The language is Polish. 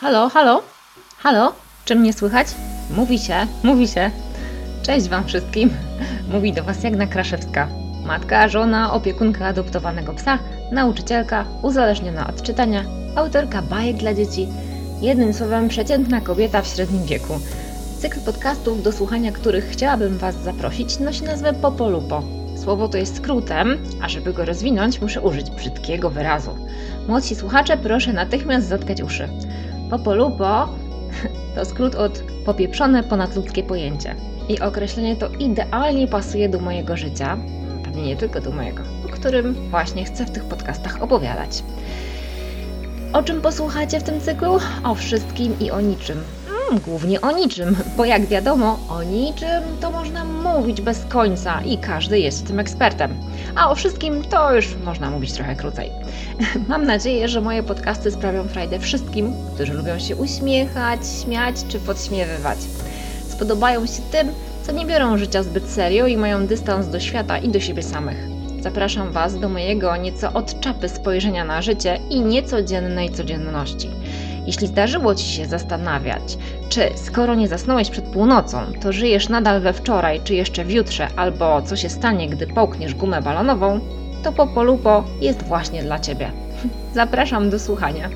Halo, halo? Halo? Czy mnie słychać? Mówi się, mówi się. Cześć Wam wszystkim. Mówi do Was Jagna Kraszewska. Matka, żona, opiekunka adoptowanego psa, nauczycielka, uzależniona od czytania, autorka bajek dla dzieci. Jednym słowem, przeciętna kobieta w średnim wieku. Cykl podcastów, do słuchania których chciałabym Was zaprosić, nosi nazwę Popolupo. Słowo to jest skrótem, a żeby go rozwinąć, muszę użyć brzydkiego wyrazu. Młodsi słuchacze, proszę natychmiast zatkać uszy. Popolupo to skrót od popieprzone ponadludzkie pojęcie. I określenie to idealnie pasuje do mojego życia, pewnie nie tylko do mojego, o którym właśnie chcę w tych podcastach opowiadać. O czym posłuchacie w tym cyklu? O wszystkim i o niczym. Głównie o niczym, bo jak wiadomo, o niczym to można mówić bez końca i każdy jest w tym ekspertem. A o wszystkim to już można mówić trochę krócej. Mam nadzieję, że moje podcasty sprawią frajdę wszystkim, którzy lubią się uśmiechać, śmiać czy podśmiewywać. Spodobają się tym, co nie biorą życia zbyt serio i mają dystans do świata i do siebie samych. Zapraszam Was do mojego nieco od czapy spojrzenia na życie i niecodziennej codzienności. Jeśli zdarzyło Ci się zastanawiać, czy skoro nie zasnąłeś przed północą, to żyjesz nadal we wczoraj, czy jeszcze w jutrze, albo co się stanie, gdy połkniesz gumę balonową, to Popolupo jest właśnie dla Ciebie. Zapraszam do słuchania.